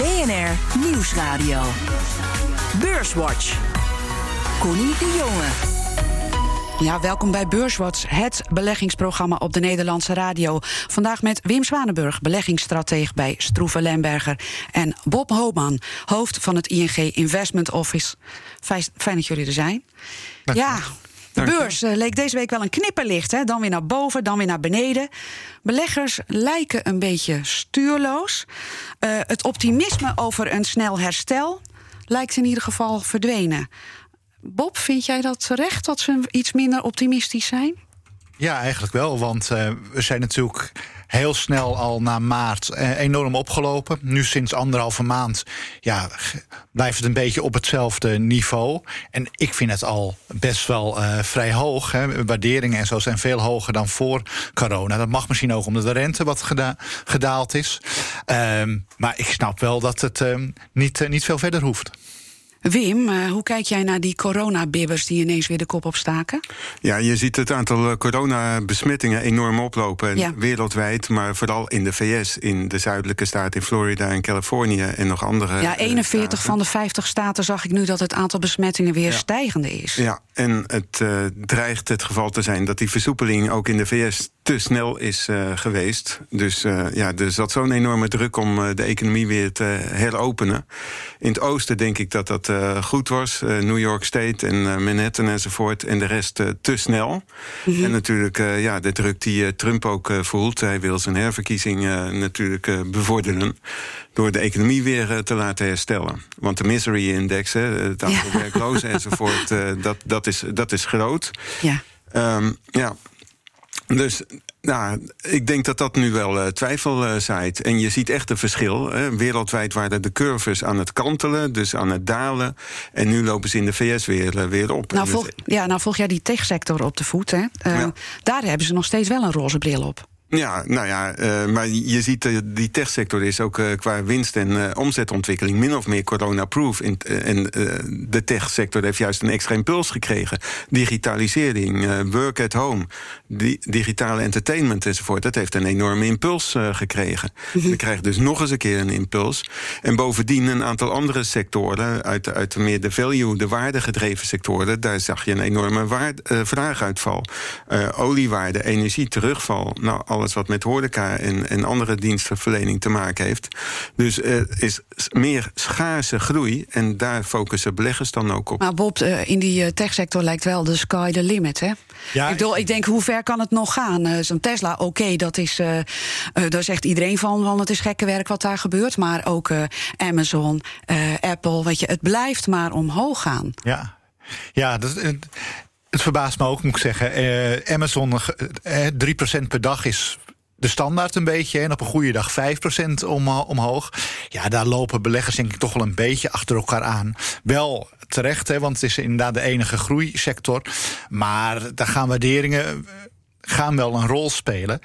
BNR Nieuwsradio. Beurswatch. Connie de Jonge. Ja, welkom bij Beurswatch, het beleggingsprogramma op de Nederlandse radio. Vandaag met Wim Zwanenburg, beleggingsstratege bij Stroeven Lemberger. En Bob Hoopman, hoofd van het ING Investment Office. Fijn dat jullie er zijn. Ja, de beurs eh, leek deze week wel een knipperlicht. Hè? Dan weer naar boven, dan weer naar beneden. Beleggers lijken een beetje stuurloos. Uh, het optimisme over een snel herstel lijkt in ieder geval verdwenen. Bob, vind jij dat terecht dat ze iets minder optimistisch zijn? Ja, eigenlijk wel. Want uh, we zijn natuurlijk heel snel al na maart uh, enorm opgelopen. Nu sinds anderhalve maand ja, blijft het een beetje op hetzelfde niveau. En ik vind het al best wel uh, vrij hoog. Hè. Waarderingen en zo zijn veel hoger dan voor corona. Dat mag misschien ook omdat de rente wat geda gedaald is. Uh, maar ik snap wel dat het ehm, niet, niet veel verder hoeft. Wim, uh, hoe kijk jij naar die coronabibbers die ineens weer de kop opstaken? Ja, je ziet het aantal coronabesmettingen enorm oplopen ja. wereldwijd, maar vooral in de VS, in de zuidelijke staten, in Florida en Californië en nog andere. Ja, 41 uh, van de 50 staten zag ik nu dat het aantal besmettingen weer ja. stijgende is. Ja, en het uh, dreigt het geval te zijn dat die versoepeling ook in de VS te snel is uh, geweest. Dus uh, ja, er zat zo'n enorme druk om uh, de economie weer te heropenen. In het oosten denk ik dat dat goed was. New York State en Manhattan enzovoort. En de rest te snel. Mm -hmm. En natuurlijk ja, de druk die Trump ook voelt. Hij wil zijn herverkiezing natuurlijk bevorderen. Door de economie weer te laten herstellen. Want de misery index, het aantal ja. werklozen enzovoort, dat, dat, is, dat is groot. Ja. Um, ja, dus nou, ik denk dat dat nu wel uh, twijfel uh, zaait. En je ziet echt een verschil. Hè. Wereldwijd waren de curves aan het kantelen, dus aan het dalen. En nu lopen ze in de VS weer, uh, weer op. Nou, volg, ja, nou volg jij die techsector op de voet. Hè? Ja. Daar hebben ze nog steeds wel een roze bril op. Ja, nou ja, uh, maar je ziet uh, die techsector is ook uh, qua winst en omzetontwikkeling min of meer corona-proof. En de techsector heeft juist een extra impuls gekregen. Digitalisering, work at home, di digitale entertainment enzovoort. Dat heeft een enorme impuls gekregen. -hmm. We krijgen dus nog eens een keer een impuls. En bovendien een aantal andere sectoren, uit, uit meer de value, de waardegedreven sectoren, daar zag je een enorme waard, vraaguitval. oliewaarde, energie, terugval. Nou, alles wat met horeca en, en andere dienstverlening te maken heeft. Dus er is meer schaarse groei en daar focussen beleggers dan ook op. Maar Bob, in die techsector lijkt wel de sky the limit, hè? Ja, ik, bedoel, ik denk, hoe ver kan het nog gaan? Uh, Zo'n Tesla, oké, okay, dat is. Uh, uh, daar zegt iedereen van, van het is gekke werk wat daar gebeurt. Maar ook Amazon, Apple, weet je, het blijft maar omhoog gaan. Ja, ja dat, het verbaast me ook, moet ik zeggen. Uh, Amazon, uh, 3% per dag is de standaard een beetje. En op een goede dag 5% om, omhoog. Ja, daar lopen beleggers denk ik toch wel een beetje achter elkaar aan. Wel terecht, hè, want het is inderdaad de enige groeisector. Maar daar gaan waarderingen gaan wel een rol spelen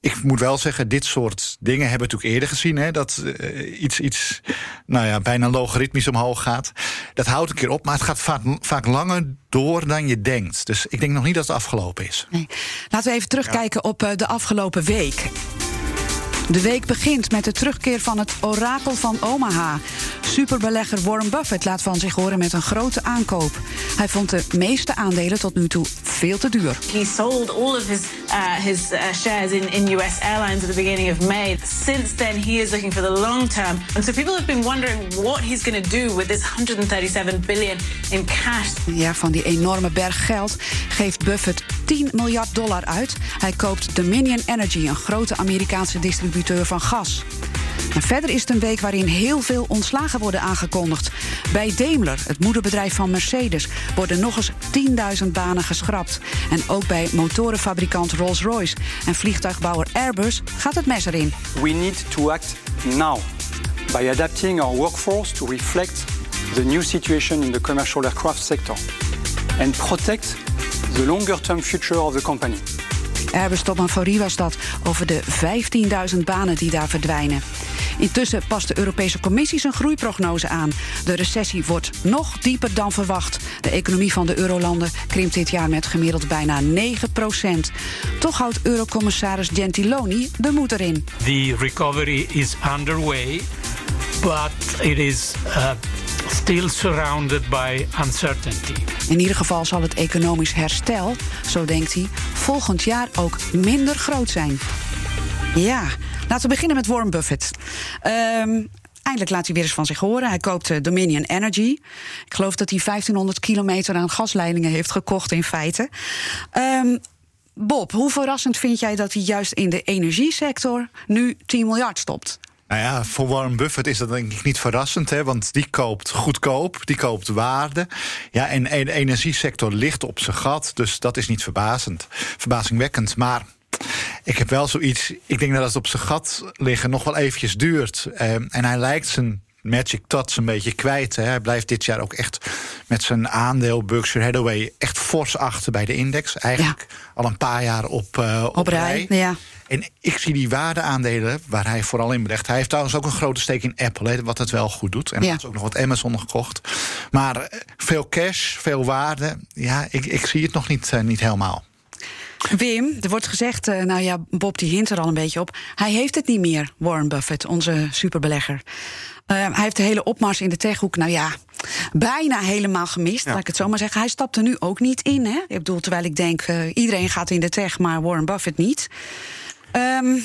ik moet wel zeggen, dit soort dingen hebben we natuurlijk eerder gezien. Hè, dat uh, iets, iets nou ja, bijna logaritmisch omhoog gaat. Dat houdt een keer op, maar het gaat vaak, vaak langer door dan je denkt. Dus ik denk nog niet dat het afgelopen is. Nee. Laten we even terugkijken ja. op uh, de afgelopen week. De week begint met de terugkeer van het orakel van Omaha. Superbelegger Warren Buffett laat van zich horen met een grote aankoop. Hij vond de meeste aandelen tot nu toe veel te duur. He sold all of his uh, his uh, shares in, in US airlines at the beginning of May. Since then, he is looking for the long term. And so people have been wondering what he's going to do with this 137 billion in cash. Ja, van die enorme berg geld geeft Buffett 10 miljard dollar uit. Hij koopt Dominion Energy, een grote Amerikaanse distributeur van gas. Verder is het een week waarin heel veel ontslagen worden aangekondigd. Bij Daimler, het moederbedrijf van Mercedes, worden nog eens 10.000 banen geschrapt. En ook bij motorenfabrikant Rolls-Royce en vliegtuigbouwer Airbus gaat het mes erin. We need to act now by adapting our workforce to reflect the new situation in the commercial aircraft sector and protect the longer-term future of the company. Airbus topman Faurie was dat over de 15.000 banen die daar verdwijnen. Intussen past de Europese Commissie zijn groeiprognose aan. De recessie wordt nog dieper dan verwacht. De economie van de eurolanden krimpt dit jaar met gemiddeld bijna 9 procent. Toch houdt eurocommissaris Gentiloni de moed erin. The recovery is underway. but it is uh, still surrounded by uncertainty. In ieder geval zal het economisch herstel, zo denkt hij, volgend jaar ook minder groot zijn. Ja, laten we beginnen met Warren Buffett. Um, eindelijk laat hij weer eens van zich horen. Hij koopt uh, Dominion Energy. Ik geloof dat hij 1500 kilometer aan gasleidingen heeft gekocht in feite. Um, Bob, hoe verrassend vind jij dat hij juist in de energiesector nu 10 miljard stopt? Nou ja, voor Warren Buffett is dat denk ik niet verrassend, hè, want die koopt goedkoop, die koopt waarde. Ja, en de energiesector ligt op zijn gat, dus dat is niet verbazend, verbazingwekkend. Maar ik heb wel zoiets, ik denk dat het op zijn gat liggen nog wel eventjes duurt. Uh, en hij lijkt zijn Magic Touch een beetje kwijt. Hè. Hij blijft dit jaar ook echt met zijn aandeel Berkshire Hathaway echt fors achter bij de index. Eigenlijk al een paar jaar op, uh, op, op rij. Ja. En ik zie die waardeaandelen waar hij vooral in belegt. Hij heeft trouwens ook een grote steek in Apple, hè, wat het wel goed doet. En hij heeft ook nog wat Amazon gekocht. Maar eh, veel cash, veel waarde. Ja, ik, ik zie het nog niet, uh, niet helemaal. Wim, er wordt gezegd, uh, nou ja, Bob die hint er al een beetje op. Hij heeft het niet meer, Warren Buffett, onze superbelegger. Uh, hij heeft de hele opmars in de techhoek, nou ja, bijna helemaal gemist, ja. laat ik het zo maar zeggen. Hij stapt er nu ook niet in. Hè? Ik bedoel, terwijl ik denk, uh, iedereen gaat in de tech, maar Warren Buffett niet. Um,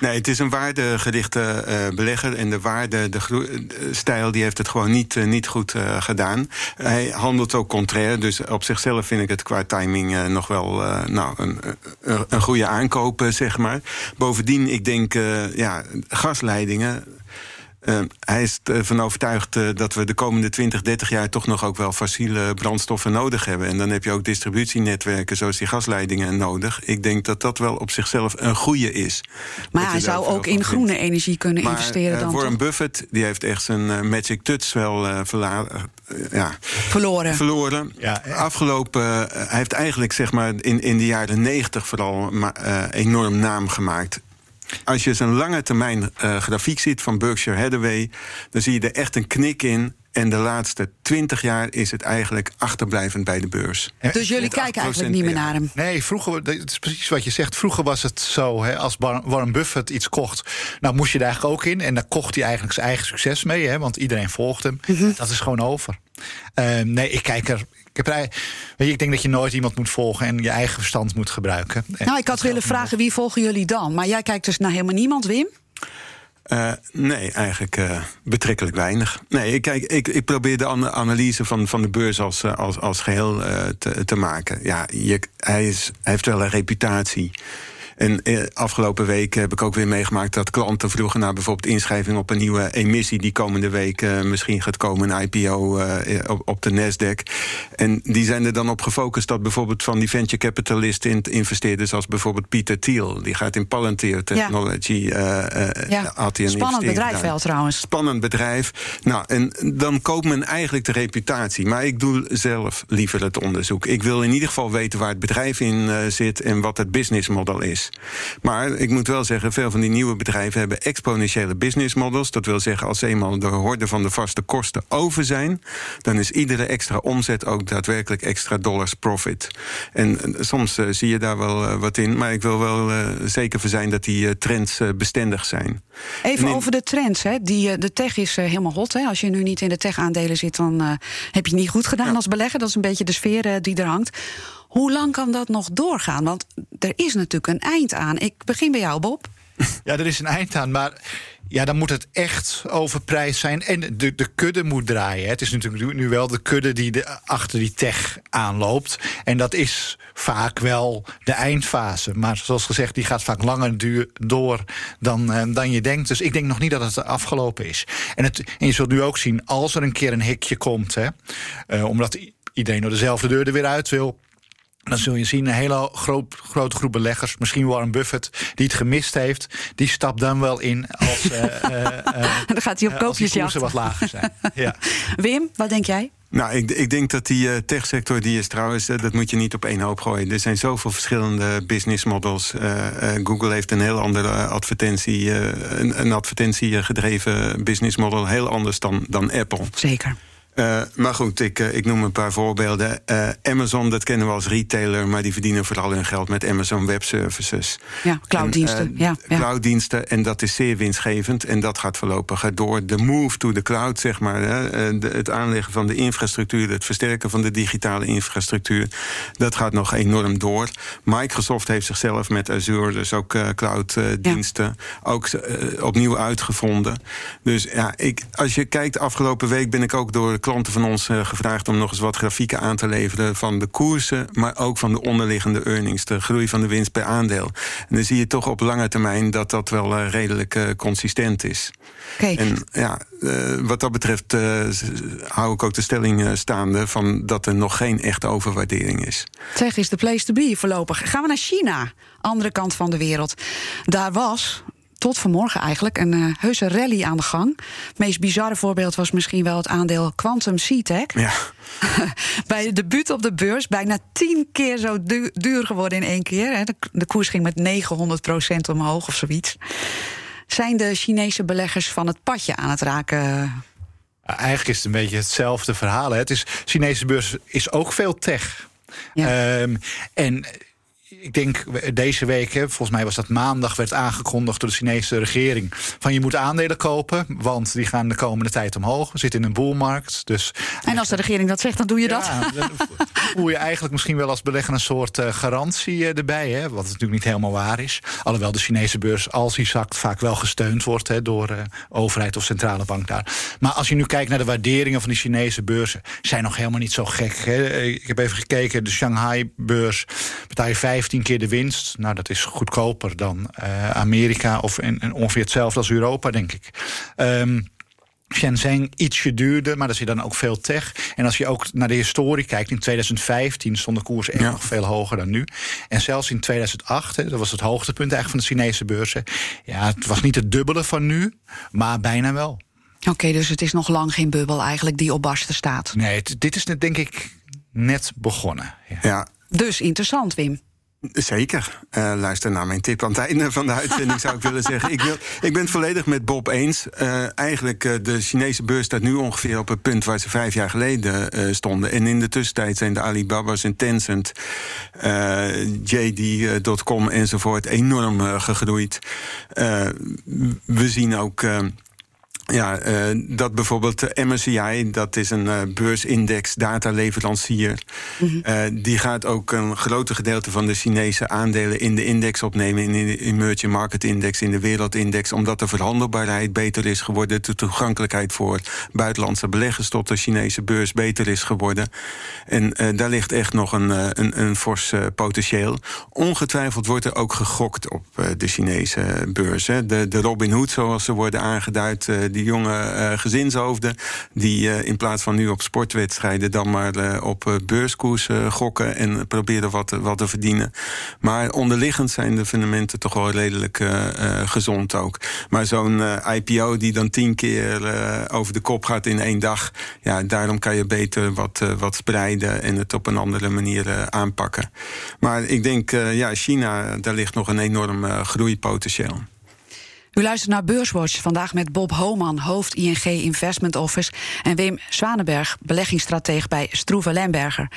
Nee, het is een waardegerichte uh, belegger. En de waarde, de stijl, die heeft het gewoon niet, uh, niet goed uh, gedaan. Hij handelt ook contrair. Dus op zichzelf vind ik het qua timing nog wel nou, een, een goede aankoop, zeg maar. Bovendien, ik denk, ja, gasleidingen uh, hij is ervan overtuigd uh, dat we de komende 20, 30 jaar toch nog ook wel fossiele brandstoffen nodig hebben. En dan heb je ook distributienetwerken zoals die gasleidingen nodig. Ik denk dat dat wel op zichzelf een goede is. Maar hij zou ook in groene vindt. energie kunnen maar, investeren dan. Uh, Warren Buffett die heeft echt zijn magic touch wel ja, verloren. verloren. Ja, Afgelopen, hij heeft eigenlijk zeg maar in, in de jaren 90 vooral enorm naam gemaakt. Als je zijn lange termijn uh, grafiek ziet van Berkshire Hathaway, dan zie je er echt een knik in. En de laatste twintig jaar is het eigenlijk achterblijvend bij de beurs. Dus jullie kijken eigenlijk niet meer naar hem? Nee, vroeger, dat is precies wat je zegt. Vroeger was het zo, hè, als Warren Buffett iets kocht... nou moest je daar eigenlijk ook in. En daar kocht hij eigenlijk zijn eigen succes mee. Hè, want iedereen volgt hem. Mm -hmm. Dat is gewoon over. Uh, nee, ik kijk er ik, heb, weet je, ik denk dat je nooit iemand moet volgen en je eigen verstand moet gebruiken. Nou, ik had willen vragen wie volgen jullie dan? Maar jij kijkt dus naar helemaal niemand, Wim? Uh, nee, eigenlijk uh, betrekkelijk weinig. Nee, ik, kijk, ik, ik probeer de analyse van, van de beurs als, als, als geheel uh, te, te maken. Ja, je, hij, is, hij heeft wel een reputatie. En eh, afgelopen week heb ik ook weer meegemaakt dat klanten vroegen naar bijvoorbeeld inschrijving op een nieuwe emissie die komende week uh, misschien gaat komen, een IPO uh, op, de Nasdaq. En die zijn er dan op gefocust dat bijvoorbeeld van die venture capitalisten in investeerders als bijvoorbeeld Pieter Thiel, die gaat in Palantir Technology. Ja. ja. Spannend bedrijf wel trouwens. Spannend bedrijf. Nou, en dan koopt men eigenlijk de reputatie. Maar ik doe zelf liever het onderzoek. Ik wil in ieder geval weten waar het bedrijf in zit en wat het businessmodel is. Maar ik moet wel zeggen, veel van die nieuwe bedrijven hebben exponentiële business models. Dat wil zeggen, als ze eenmaal de horde van de vaste kosten over zijn, dan is iedere extra omzet ook daadwerkelijk extra dollars profit. En soms uh, zie je daar wel uh, wat in, maar ik wil wel uh, zeker voor zijn dat die trends bestendig zijn. Even in... over de trends. Hè. Die, de tech is helemaal hot. Hè. Als je nu niet in de tech-aandelen zit, dan heb je niet goed gedaan ja. als belegger. Dat is een beetje de sfeer die er hangt. Hoe lang kan dat nog doorgaan? Want er is natuurlijk een eind aan. Ik begin bij jou, Bob. Ja, er is een eind aan, maar ja, dan moet het echt overprijs zijn. En de, de kudde moet draaien. Het is natuurlijk nu wel de kudde die de, achter die tech aanloopt. En dat is vaak wel de eindfase. Maar zoals gezegd, die gaat vaak langer duur, door dan, eh, dan je denkt. Dus ik denk nog niet dat het afgelopen is. En, het, en je zult nu ook zien, als er een keer een hikje komt... Hè, uh, omdat iedereen door dezelfde deur er weer uit wil dan zul je zien een hele groot, grote groep beleggers, misschien Warren Buffett, die het gemist heeft, die stapt dan wel in als, uh, uh, dan gaat hij op koopjesjacht. wat lager zijn. ja. Wim, wat denk jij? Nou, ik, ik denk dat die uh, techsector, die is trouwens, uh, dat moet je niet op één hoop gooien. Er zijn zoveel verschillende business models. Uh, Google heeft een heel andere advertentie, een, een advertentiegedreven business model, heel anders dan, dan Apple. Zeker. Uh, maar goed, ik, uh, ik noem een paar voorbeelden. Uh, Amazon, dat kennen we als retailer, maar die verdienen vooral hun geld met Amazon Web Services. Ja, clouddiensten. ja, ja, Clouddiensten, en dat is zeer winstgevend. En dat gaat voorlopig door de move to the cloud, zeg maar. Hè, de, het aanleggen van de infrastructuur, het versterken van de digitale infrastructuur. Dat gaat nog enorm door. Microsoft heeft zichzelf met Azure, dus ook clouddiensten, ja. ook opnieuw uitgevonden. Dus ja, ik, als je kijkt, afgelopen week ben ik ook door klanten van ons uh, gevraagd om nog eens wat grafieken aan te leveren van de koersen, maar ook van de onderliggende earnings, de groei van de winst per aandeel. En dan zie je toch op lange termijn dat dat wel uh, redelijk uh, consistent is. En ja, wat dat betreft hou ik ook de stelling staande van dat er nog geen echte overwaardering is. Zeg is de place to be voorlopig. Gaan we naar China, andere kant van de wereld. Daar was tot vanmorgen eigenlijk een uh, heuse rally aan de gang. Het meest bizarre voorbeeld was misschien wel het aandeel Quantum CTEC. Ja. Bij de debuut op de beurs bijna tien keer zo du duur geworden in één keer. Hè. De, de, koers ging met 900% omhoog of zoiets. Zijn de Chinese beleggers van het padje aan het raken? Eigenlijk is het een beetje hetzelfde verhaal. Hè. Het is, Chinese beurs is ook veel tech. Ja. Um, en ik denk deze week, volgens mij was dat maandag, werd aangekondigd door de Chinese regering. Van je moet aandelen kopen, want die gaan de komende tijd omhoog. We zitten in een boelmarkt. Dus en als de regering dat zegt, dan doe je dat? Dan voel je eigenlijk misschien wel als belegger een soort uh, garantie uh, erbij. Hè, wat natuurlijk niet helemaal waar is. Alhoewel de Chinese beurs, als die zakt, vaak wel gesteund wordt hè, door uh, overheid of centrale bank daar. Maar als je nu kijkt naar de waarderingen van die Chinese beurzen, zijn nog helemaal niet zo gek. Hè. Ik heb even gekeken, de Shanghai-beurs betaal je 15 tien keer de winst. Nou, dat is goedkoper dan uh, Amerika of en, en ongeveer hetzelfde als Europa, denk ik. Um, Shenzhen ietsje duurder, maar daar zit dan ook veel tech. En als je ook naar de historie kijkt, in 2015 stond de koers echt ja. nog veel hoger dan nu. En zelfs in 2008, hè, dat was het hoogtepunt eigenlijk van de Chinese beurzen. Ja, het was niet het dubbele van nu, maar bijna wel. Oké, okay, dus het is nog lang geen bubbel eigenlijk die op barsten staat. Nee, het, dit is net, denk ik net begonnen. Ja. ja. Dus interessant, Wim. Zeker. Uh, luister naar mijn tip aan het einde van de uitzending, zou ik willen zeggen. Ik, wil, ik ben het volledig met Bob eens. Uh, eigenlijk, uh, de Chinese beurs staat nu ongeveer op het punt waar ze vijf jaar geleden stonden. En in de tussentijd zijn de Alibaba's en Tencent, JD.com enzovoort enorm gegroeid. we zien ook ja, uh, dat bijvoorbeeld de MSCI, dat is een uh, beursindex dataleverancier. Mm -hmm. uh, die gaat ook een grote gedeelte van de Chinese aandelen in de index opnemen. In de Emerging Market Index, in de Wereldindex. Omdat de verhandelbaarheid beter is geworden. De toegankelijkheid voor buitenlandse beleggers tot de Chinese beurs beter is geworden. En daar ligt echt nog een, een, een fors potentieel. Ongetwijfeld wordt er ook gegokt op de Chinese beurs. Hè. De, de Robin Hood, zoals ze worden aangeduid die jonge uh, gezinshoofden... die uh, in plaats van nu op sportwedstrijden... dan maar uh, op beurskoers gokken en proberen wat, wat te verdienen. Maar onderliggend zijn de fundamenten toch wel redelijk gezond ook. Maar zo'n IPO die dan tien keer over de kop gaat in één dag... ja, daarom kan je beter wat, wat spreiden en het op een andere manier aanpakken. Maar ik denk, ja, China, daar ligt nog een enorm groeipotentieel. U luistert naar Beurswatch vandaag met Bob Homan, hoofd ING Investment Office, en Wim Zwanenberg, beleggingsstratege bij Stroeve Lemberger.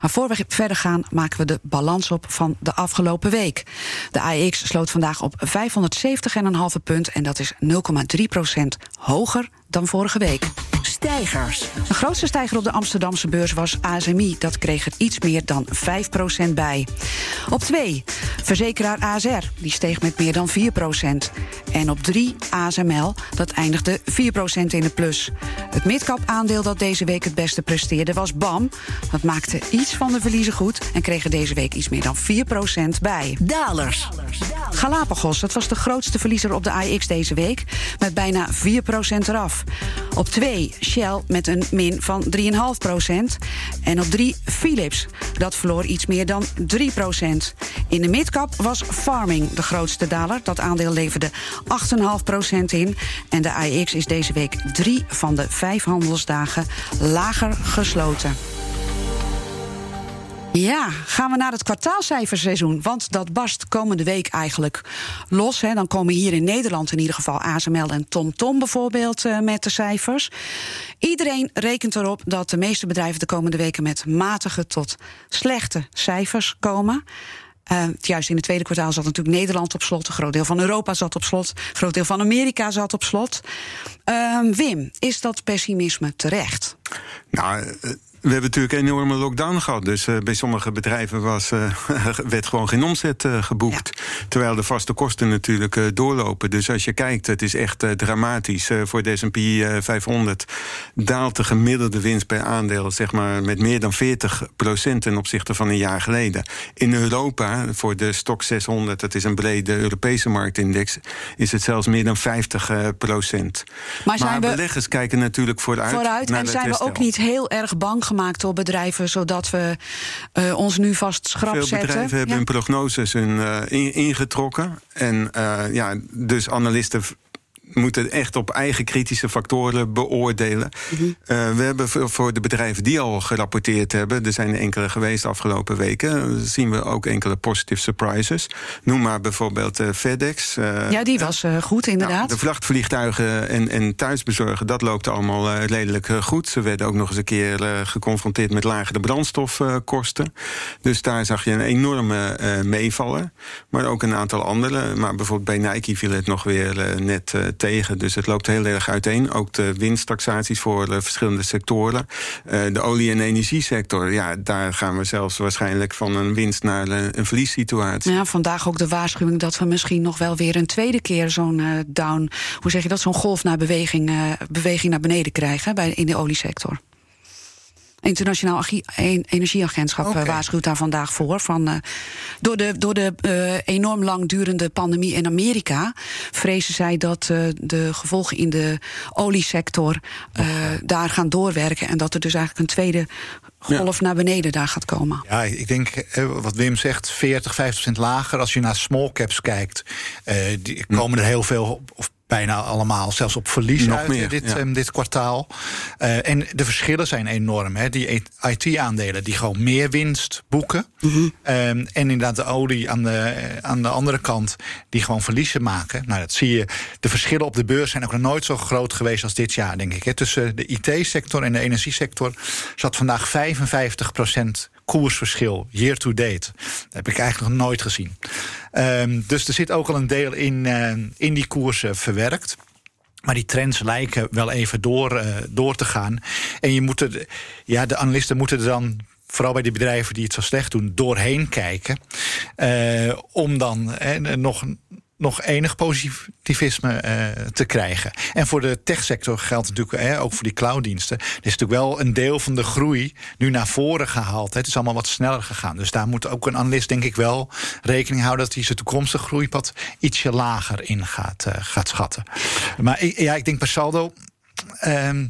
Maar voor we verder gaan, maken we de balans op van de afgelopen week. De AEX sloot vandaag op 570,5 punt en dat is 0,3 procent hoger dan vorige week. Stijgers. De grootste stijger op de Amsterdamse beurs was ASMI. Dat kreeg er iets meer dan 5% bij. Op 2 verzekeraar ASR. Die steeg met meer dan 4%. En op 3 ASML. Dat eindigde 4% in de plus. Het midcap aandeel dat deze week het beste presteerde was BAM. Dat maakte iets van de verliezen goed en kreeg er deze week iets meer dan 4% bij. Dalers. Galapagos, dat was de grootste verliezer op de AX deze week. Met bijna 4% eraf. Op 2 Met een min van 3,5% En op 3 Philips. Dat verloor iets meer dan 3% In de midcap was Farming de grootste daler. Dat aandeel leverde 8,5% in. En de AX is deze week drie van de vijf handelsdagen lager gesloten. Ja, gaan we naar het kwartaalcijferseizoen. Want dat barst komende week eigenlijk los. Hè. Dan komen hier in Nederland in ieder geval ASML en TomTom Tom bijvoorbeeld uh, met de cijfers. Iedereen rekent erop dat de meeste bedrijven de komende weken met matige tot slechte cijfers komen. Uh, juist in het tweede kwartaal zat natuurlijk Nederland op slot. Een groot deel van Europa zat op slot. Een groot deel van Amerika zat op slot. Uh, Wim, is dat pessimisme terecht? Nou, we hebben natuurlijk een enorme lockdown gehad. Dus uh, bij sommige bedrijven was, uh, werd gewoon geen omzet uh, geboekt. Ja. Terwijl de vaste kosten natuurlijk doorlopen. Dus als je kijkt, het is echt dramatisch. voor de S&P 500 daalt de gemiddelde winst per aandeel... zeg maar met meer dan 40% ten opzichte van een jaar geleden. In Europa, voor de Stock 600... dat is een brede Europese marktindex... is het zelfs meer dan 50 procent. Maar, maar beleggers kijken natuurlijk vooruit. Vooruit, en zijn we ook niet heel erg bang gemaakt door bedrijven, zodat we uh, ons nu vast schrap Veel zetten. bedrijven hebben hun prognoses hun, uh, in, ingetrokken. En uh, ja, dus analisten moeten echt op eigen kritische factoren beoordelen. Mm -hmm. uh, we hebben voor de bedrijven die al gerapporteerd hebben, er zijn enkele geweest de afgelopen weken, zien we ook enkele positive surprises. Noem maar bijvoorbeeld uh, FedEx. Uh, ja, die was goed, inderdaad. Nou, de vrachtvliegtuigen en, en thuisbezorgen, dat loopt allemaal redelijk goed. Ze werden ook nog eens een keer geconfronteerd met lagere brandstofkosten. dus daar zag je een enorme meevaller. Maar ook een aantal andere. Maar bijvoorbeeld bij Nike viel het nog weer net tegen. Dus het loopt heel erg uiteen. Ook de winsttaxaties voor de verschillende sectoren. Uh, de olie- en energiesector, ja, daar gaan we zelfs waarschijnlijk van een winst naar een verliessituatie. Ja, vandaag ook de waarschuwing dat we misschien nog wel weer een tweede keer zo'n uh, down, hoe zeg je dat, zo'n golf naar beweging, beweging naar beneden krijgen bij, in de oliesector. Internationaal Energieagentschap okay. waarschuwt daar vandaag voor. Van, uh, door de, door de uh, enorm langdurende pandemie in Amerika vrezen zij dat uh, de gevolgen in de oliesector daar gaan doorwerken. En dat er dus eigenlijk een tweede golf ja. naar beneden daar gaat komen. Ja, ik denk wat Wim zegt, 40, 50 procent lager. Als je naar small caps kijkt, die komen er heel veel. Of bijna allemaal, zelfs op verlies Nog uit meer, dit, ja. um, dit kwartaal. Uh, en de verschillen zijn enorm. Hè. Die IT-aandelen die gewoon meer winst boeken. Mm -hmm. um, en inderdaad de olie aan de, aan de andere kant die gewoon verliezen maken. Nou, dat zie je. De verschillen op de beurs zijn ook nog nooit zo groot geweest als dit jaar, denk ik. Hè. Tussen de IT-sector en de energiesector zat vandaag 55 procent koersverschil, year to date. Dat heb ik eigenlijk nog nooit gezien. Um, dus er zit ook al een deel in, uh, in die koersen verwerkt. Maar die trends lijken wel even door, uh, door te gaan. En je moet er, ja, de analisten moeten er dan vooral bij die bedrijven die het zo slecht doen, doorheen kijken. Uh, om dan eh, nog nog enig positivisme uh, te krijgen. En voor de techsector geldt natuurlijk eh, ook voor die clouddiensten. Er is natuurlijk wel een deel van de groei nu naar voren gehaald. Hè. Het is allemaal wat sneller gegaan. Dus daar moet ook een analist denk ik wel rekening houden... dat hij zijn toekomstige groeipad ietsje lager in gaat, uh, gaat schatten. Maar ja, ik denk per saldo... Um,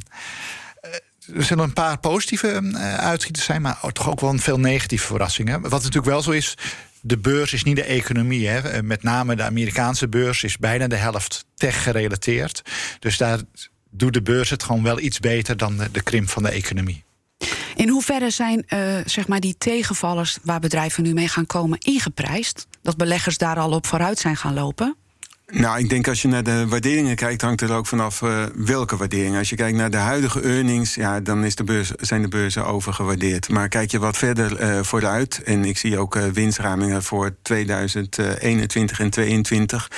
er zullen een paar positieve uitschieters zijn, maar toch ook wel veel negatieve verrassingen. Wat natuurlijk wel zo is, de beurs is niet de economie. Hè. Met name de Amerikaanse beurs is bijna de helft tech gerelateerd. Dus daar doet de beurs het gewoon wel iets beter dan de, krimp van de economie. In hoeverre zijn uh, zeg maar die tegenvallers waar bedrijven nu mee gaan komen ingeprijsd? Dat beleggers daar al op vooruit zijn gaan lopen? Nou, ik denk als je naar de waarderingen kijkt, hangt er ook vanaf uh, welke waardering. Als je kijkt naar de huidige earnings, ja, dan is de beurs, zijn de beurzen overgewaardeerd. Maar kijk je wat verder uh, vooruit, en ik zie ook uh, winstramingen voor 2021 en 2022,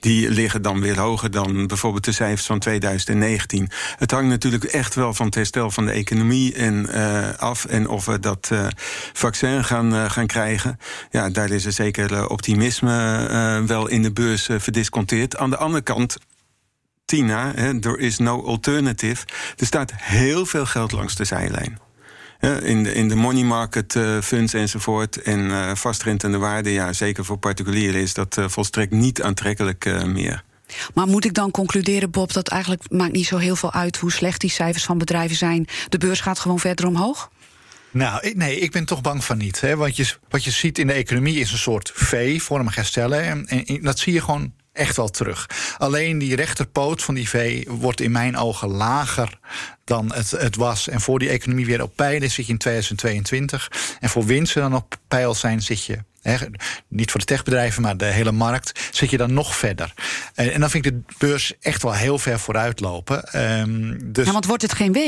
die liggen dan weer hoger dan bijvoorbeeld de cijfers van 2019. Het hangt natuurlijk echt wel van het herstel van de economie en, af en of we dat vaccin gaan, gaan krijgen. Ja, daar is er zeker optimisme wel in de beurs verdisconteerd. Aan de andere kant, Tina, there is no alternative. Er staat heel veel geld langs de zijlijn. In de, in de money market uh, funds enzovoort. En uh, vastrentende waarde, ja, zeker voor particulieren is dat uh, volstrekt niet aantrekkelijk uh, meer. Maar moet ik dan concluderen, Bob, dat eigenlijk maakt niet zo heel veel uit hoe slecht die cijfers van bedrijven zijn? De beurs gaat gewoon verder omhoog? Nou, nee, ik ben toch bang van niet. Hè? Want je, wat je ziet in de economie is een soort V-vormig herstellen. En, en dat zie je gewoon echt wel terug. Alleen die rechterpoot van die V wordt in mijn ogen lager dan het, het was. En voor die economie weer op peil is, zit je in 2022. En voor winsten dan op peil zijn, zit je niet voor de techbedrijven, maar de hele markt, zit je dan nog verder. En, dan vind ik de beurs echt wel heel ver vooruit lopen. Um, dus... Ja, want wordt het geen W?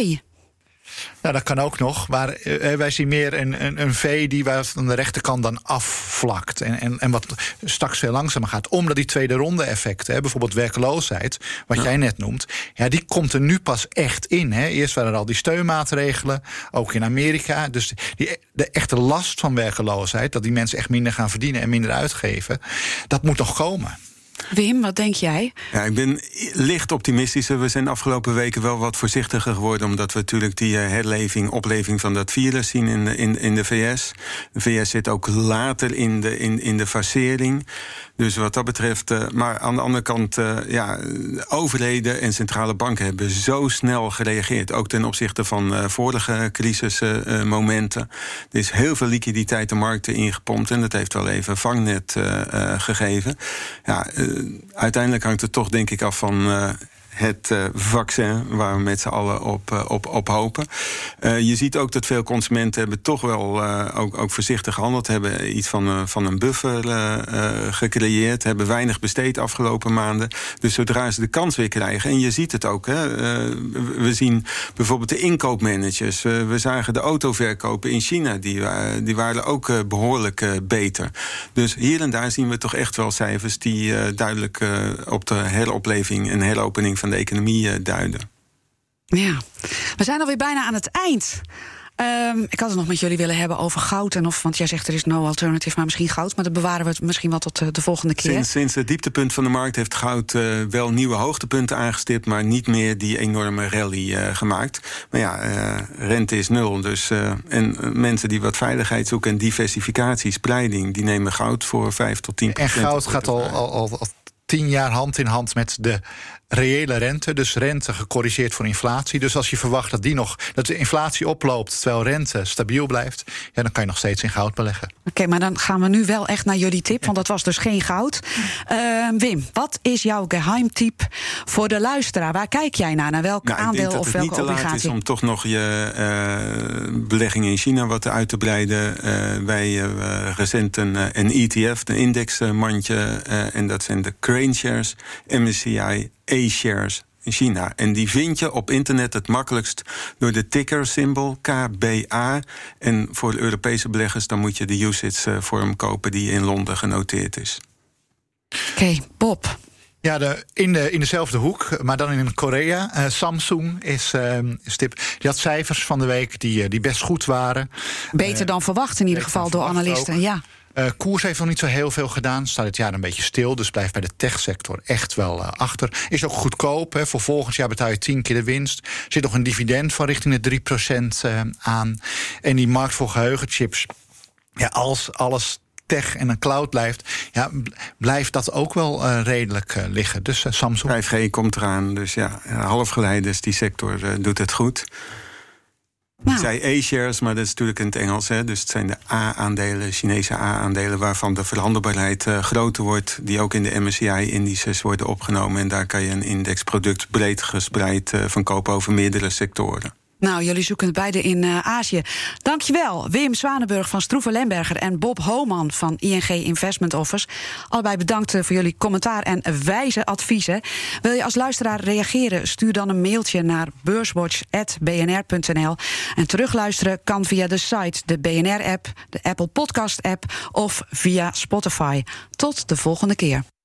Nou, dat kan ook nog. Maar uh, wij zien meer een, een, een V die van de rechterkant dan afvlakt. En, en, en wat straks veel langzamer gaat. Omdat die tweede ronde effecten, hè, bijvoorbeeld werkloosheid, wat ja. jij net noemt, ja, die komt er nu pas echt in. Hè. Eerst waren er al die steunmaatregelen, ook in Amerika. Dus die, de echte last van werkloosheid, dat die mensen echt minder gaan verdienen en minder uitgeven, dat moet nog komen. Wim, wat denk jij? Ja, ik ben licht optimistisch. We zijn afgelopen weken wel wat voorzichtiger geworden, omdat we natuurlijk die eh, herleving, opleving van dat virus zien in de, in, in de VS. De VS zit ook later in de, in, in de fasering. Dus wat dat betreft, uh, maar aan de andere kant, uh, ja, overheden en centrale banken hebben zo snel gereageerd. Ook ten opzichte van vorige crisismomenten. er is heel veel liquiditeit de markten ingepompt en dat heeft wel even vangnet gegeven. Ja, uiteindelijk hangt het toch denk ik af van het uh, vaccin waar we met z'n allen op, uh, op, op hopen. Uh, je ziet ook dat veel consumenten hebben toch wel ook, ook voorzichtig gehandeld. Hebben iets van, van een buffer gecreëerd. Hebben weinig besteed afgelopen maanden. Dus zodra ze de kans weer krijgen. En je ziet het ook. Hè, we zien bijvoorbeeld de inkoopmanagers. we zagen de autoverkopen in China. Die, die waren ook behoorlijk beter. Dus hier en daar zien we toch echt wel cijfers die duidelijk op de heropleving en heropening van van de economie eh, duiden. Ja, we zijn alweer bijna aan het eind. Um, ik had het nog met jullie willen hebben over goud. En of, want jij zegt er is no alternative, maar misschien goud. Maar dat bewaren we het misschien wel tot de, de volgende keer. Sinds, sinds, het dieptepunt van de markt heeft goud uh, wel nieuwe hoogtepunten aangestipt. Maar niet meer die enorme rally uh, gemaakt. Maar ja, uh, rente is nul. Dus, en mensen die wat veiligheid zoeken en diversificatie, spreiding, die nemen goud voor 5 tot 10 En goud gaat al, al, al, al tien jaar hand in hand met de reële rente. Dus rente gecorrigeerd voor inflatie. Dus als je verwacht dat die nog dat de inflatie oploopt terwijl rente stabiel blijft, ja, dan kan je nog steeds in goud beleggen. Oké, okay, maar dan gaan we nu wel echt naar jullie tip, want dat was dus geen goud. Uh, Wim, wat is jouw geheimtip voor de luisteraar? Waar kijk jij naar? Naar welk nou, aandeel of welke obligatie? Het is om toch nog je uh, beleggingen in China wat uit te breiden. Uh, wij recent een, een ETF, een indexmandje, en dat zijn de Crane Shares, MSCI A-shares in China. En die vind je op internet het makkelijkst door de ticker-symbool KBA. En voor de Europese beleggers dan moet je de UCITS-vorm kopen die in Londen genoteerd is. Oké, okay, Bob. Ja, de, in, de, in dezelfde hoek, maar dan in Korea. Uh, Samsung is, uh, is tip. Die had cijfers van de week die, die best goed waren. Beter dan verwacht in ieder geval door analisten, ook. ja. Uh, koers heeft nog niet zo heel veel gedaan. Staat het jaar een beetje stil. Dus blijft bij de techsector echt wel uh, achter. Is ook goedkoop. Hè. Voor volgend jaar betaal je 10 keer de winst. Zit nog een dividend van richting de 3% uh, aan. En die markt voor geheugenchips. Ja, als alles tech en een cloud blijft, ja, blijft dat ook wel redelijk liggen. Dus Samsung. 5G komt eraan, dus ja, halfgeleiders, die sector doet het goed. Nou. Ik zei A-shares, maar dat is natuurlijk in het Engels. Hè? Dus het zijn de A-aandelen, Chinese A-aandelen... waarvan de verhandelbaarheid uh, groter wordt... die ook in de MSCI-indices worden opgenomen. En daar kan je een indexproduct breed gespreid uh, van kopen over meerdere sectoren. Nou, jullie zoeken het beide in uh, Azië. Dankjewel, Wim Zwanenburg van Stroeven Lemberger en Bob Homan van ING Investment Office. Allebei bedankt voor jullie commentaar en wijze adviezen. Wil je als luisteraar reageren? Stuur dan een mailtje naar beurswatch.bnr.nl. En terugluisteren kan via de site, de BNR-app, de Apple Podcast-app of via Spotify. Tot de volgende keer.